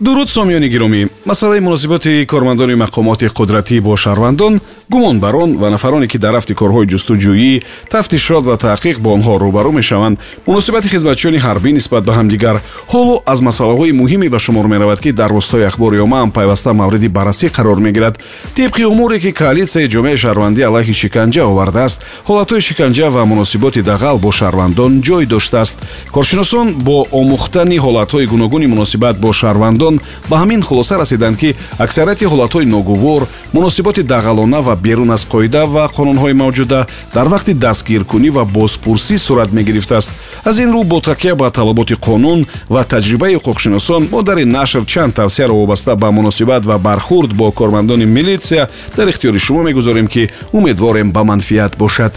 дуруд сомиёни гиромӣ. Масъалаи муносибати кормандони мақомоти қудратӣ бо шаҳрвандон гумонбарон ва нафароне ки дар рафти корҳои ҷустуҷӯӣ тафтишот ва таҳқиқ бо онҳо рӯбарӯ мешаванд муносибати хизматчиёни ҳарбӣ нисбат ба ҳамдигар. Ҳоло аз масъалаҳои муҳиме ба шумор меравад ки дар рӯзҳои ахбори оммаам пайваста мавриди баррасӣ қарор мегирад. Тибқи умуре ки коалитсияи ҷомеаи шаҳрвандӣ алайҳи шиканҷа овардааст ҳолатҳои шиканҷа ва муносиботи дағал бо шаҳрвандон ҷой доштааст коршиносон бо омӯхтани ҳолатҳои гуногуни муносибат бо шаҳрвандон ҷаҳон ба ҳамин хулоса расиданд ки аксарияти ҳолатҳои ногувор муносиботи дағалона ва берун аз қоида ва қонунҳои мавҷуда дар вақти дастгиркунӣ ва бозпурсӣ сурат мегирифтааст. Аз ин рӯ бо такя ба талаботи қонун ва таҷрибаи ҳуқуқшиносон мо дар ин нашр чанд тавсияро вобаста ба муносибат ва бархурд бо кормандони милитсия дар ихтиёри шумо мегузорем ки умедворем ба манфиат бошад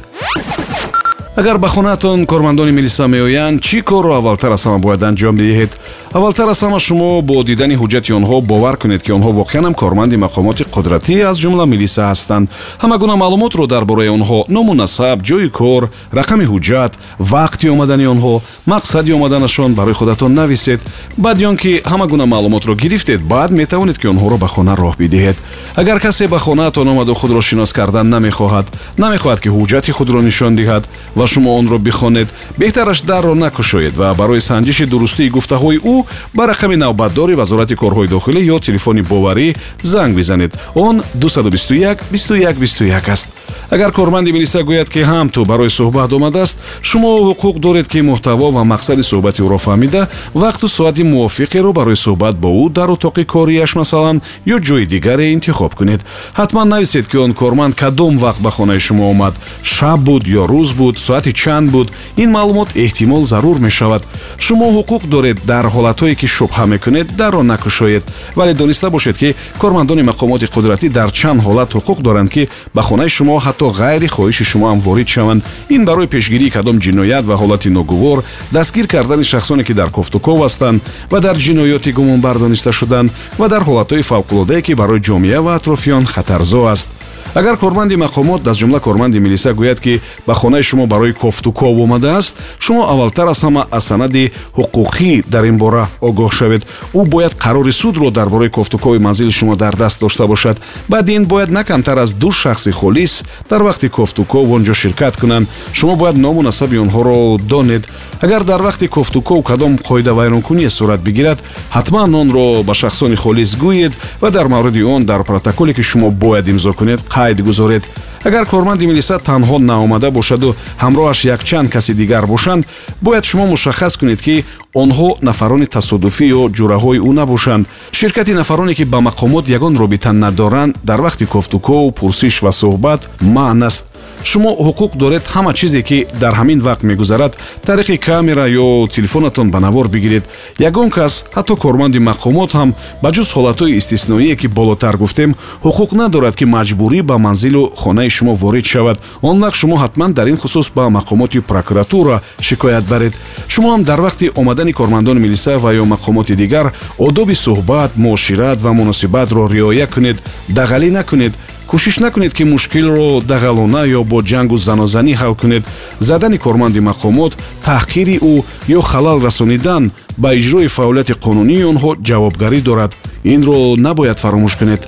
агар ба хонаатон кормандони милиса меоянд чӣ корро аввалтар аз ҳама бояд анҷом диҳед? Аввалтар аз ҳама шумо бо дидани ҳуҷҷати онҳо бовар кунед ки онҳо воқеанам корманди мақомоти қудратӣ аз ҷумла милиса ҳастанд. Ҳама гуна маълумотро дар бораи онҳо ному насаб ҷои кор рақами ҳуҷҷат вақти омадани онҳо мақсади омаданашон барои худатон нависед. Баъди он ки ҳама гуна маълумотро гирифтед баъд метавонед ки онҳоро ба хона роҳ бидиҳед. Агар касе ба хонаатон омаду худро шинос кардан намехоҳад. Намехоҳад ки ҳуҷҷати худро нишон диҳад ва шумо онро бихонед. Беҳтараш дарро накушоед ва барои санҷиши дурустии гуфтаҳои ӯ ба рақами навбатдори вазорати корҳои дохилӣ ё телефони боварӣ занг бизанед. Он 221 21 21 аст агар корманди милиса гӯяд ки ҳам ту барои суҳбат омадааст шумо ҳуқуқ доред ки муҳтаво ва мақсади суҳбати ӯро фаҳмида вақту соати мувофиқеро барои суҳбат бо ӯ дар утоқи кориаш масалан ё ҷойи дигаре интихоб кунед. Ҳатман нависед ки он корманд кадом вақт ба хонаи шумо омад. Шаб буд ё рӯз буд соати чанд буд. Ин маълумот эҳтимол зарур мешавад. Шумо ҳуқуқ доред дар ҳолатҳое ки шубҳа мекунед дарро накушоед. Вале дониста бошед ки кормандони мақомоти қудратӣ дар чанд ҳолат ҳуқуқ доранд ки ба хонаи шумо ҳатто ғайри хоҳиши шумо ҳам ворид шаванд. Ин барои пешгирии кадом ҷиноят ва ҳолати ногувор дастгир кардани шахсоне ки дар кофтуков ҳастанд ва дар ҷиноёти гумонбар дониста шуданд ва дар ҳолатҳои фавқулодае ки барои ҷомеа ва атрофиён хатарзо аст агар корманди мақомот аз ҷумла корманди милиса гӯяд ки ба хонаи шумо барои кофтуков омадааст шумо аввалтар аз ҳама аз санади ҳуқуқӣ дар ин бора огоҳ шавед. Ӯ бояд қарори судро дар бораи кофтукови манзили шумо дар даст дошта бошад. Баъди ин бояд на камтар аз ду шахси холис дар вақти кофтуков он ҷо ширкат кунанд. Шумо бояд ному насаби онҳоро донед. Агар дар вақти кофтуков кадом қоидавайронкуние сурат бигирад ҳатман онро ба шахсони холис гӯед ва дар мавриди он дар протоколе ки шумо бояд имзо кунед қайд гузоред. Агар корманди милиса танҳо наомада бошаду ҳамроҳаш якчанд каси дигар бошанд бояд шумо мушаххас кунед ки онҳо нафарони тасодуфӣ ё ҷураҳои ӯ набошанд. Ширкати нафароне ки ба мақомот ягон робита надоранд дар вақти кофтуков пурсиш ва суҳбат маън аст шумо ҳуқуқ доред ҳама чизе ки дар ҳамин вақт мегузарад тариқи камера ё телефонатон ба навор бигиред. Ягон кас ҳатто корманди мақомот ҳам ба ҷуз ҳолатҳои истисноие ки болотар гуфтем ҳуқуқ надорад ки маҷбурӣ ба манзилу хонаи шумо ворид шавад. Он вақт шумо ҳатман дар ин хусус ба мақомоти прокуратура шикоят баред. Шумо ҳам дар вақти омадани кормандони милиса ва ё мақомоти дигар одоби суҳбат муошират ва муносибатро риоя кунед. Дағалӣ накунед кӯшиш накунед ки мушкилро дағалона ё бо ҷангу занозанӣ ҳал кунед. Задани корманди мақомот таҳқири ӯ ё халал расонидан ба иҷрои фаъолияти қонунии онҳо ҷавобгарӣ дорад. Инро набояд фаромӯш кунед.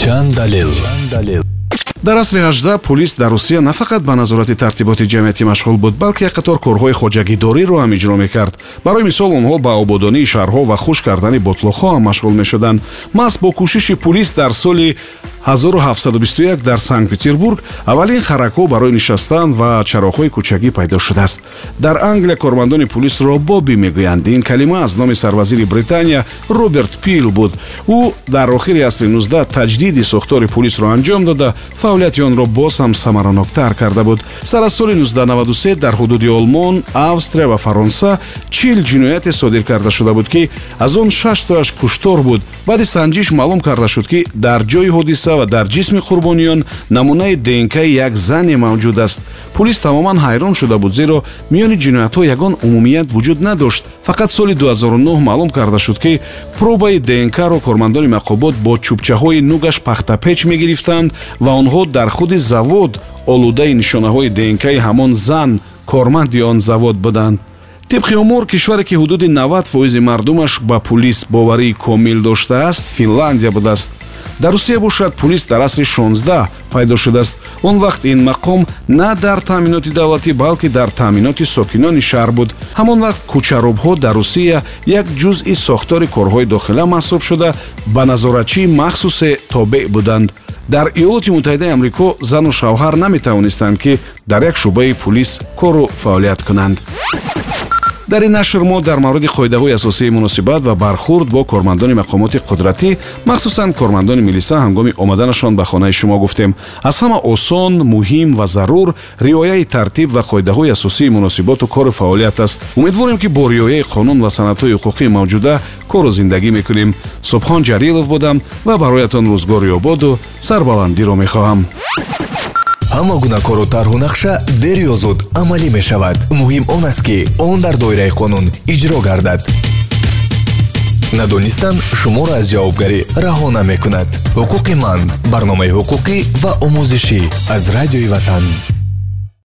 Чанд далел дар асри 18 пулис дар русия на фақат ба назорати тартиботи ҷамъиятӣ машғул буд балки як қатор корҳои хоҷагидориро ҳам иҷро мекард. Барои мисол онҳо ба ободонии шаҳрҳо ва хушк кардани ботлоқҳо ҳам машғул мешуданд. Маҳз бо кӯшиши пулис дар соли 1721 дар санкт петербург аввалин харакҳо барои нишастан ва чароғҳои кӯчагӣ пайдо шудааст. Дар англия кормандони пулисро боби мегӯянд. Ин калима аз номи сарвазири британия роберт пил буд. Ӯ дар охири асри 19 таҷдиди сохтори пулисро анҷом дода фаъолияти онро боз ҳам самароноктар карда буд. Сар аз соли 1993 дар ҳудуди олмон австрия ва фаронса чил ҷинояте содир карда шуда буд ки аз он шаштояш куштор буд. Баъди санҷиш маълум карда шуд ки дар ҷои ҳодиса ва дар ҷисми қурбониён намунаи днки як зане мавҷуд аст. Пулис тамоман ҳайрон шуда буд зеро миёни ҷиноятҳо ягон умумият вуҷуд надошт. Фақат соли 2009 маълум карда шуд ки пробаи днкро кормандони мақобот бо чӯбчаҳои нугаш пахтапеч мегирифтанд ва онҳо дар худи завод олудаи нишонаҳои днки ҳамон зан корманди он завод буданд. Тибқи умур кишваре ки ҳудуди 90 фоизи мардумаш ба пулис боварии комил доштааст финландия будааст дар русия бошад пулис дар асри 16 пайдо шудааст. Он вақт ин мақом на дар таъминоти давлатӣ балки дар таъминоти сокинони шаҳр буд. Ҳамон вақт кӯчаробҳо дар русия як ҷузъи сохтори корҳои дохила маҳсуб шуда ба назоратчии махсусе тобеъ буданд. Дар иёлоти муттаҳидаи амрико зану шавҳар наметавонистанд ки дар як шӯъбаи пулис кору фаъолият кунанд дар ин нашр мо дар мавриди қоидаҳои асосии муносибат ва бархурд бо кормандони мақомоти қудратӣ махсусан кормандони милиса ҳангоми омаданашон ба хонаи шумо гуфтем. Аз ҳама осон муҳим ва зарур риояи тартиб ва қоидаҳои асосии муносиботу кору фаъолият аст. Умедворем ки бо риояи қонун ва санадҳои ҳуқуқии мавҷуда кору зиндагӣ мекунем. Субҳон ҷалилов будам ва бароятон рӯзгори ободу сарбаландиро мехоҳам ҳама гуна кору тарҳу нақша дер ё зуд амалӣ мешавад. Муҳим он аст ки он дар доираи қонун иҷро гардад. Надонистан шуморо аз ҷавобгарӣ раҳо намекунад ҳуқуқи ман барномаи ҳуқуқӣ ва омӯзишӣ аз радиои ватан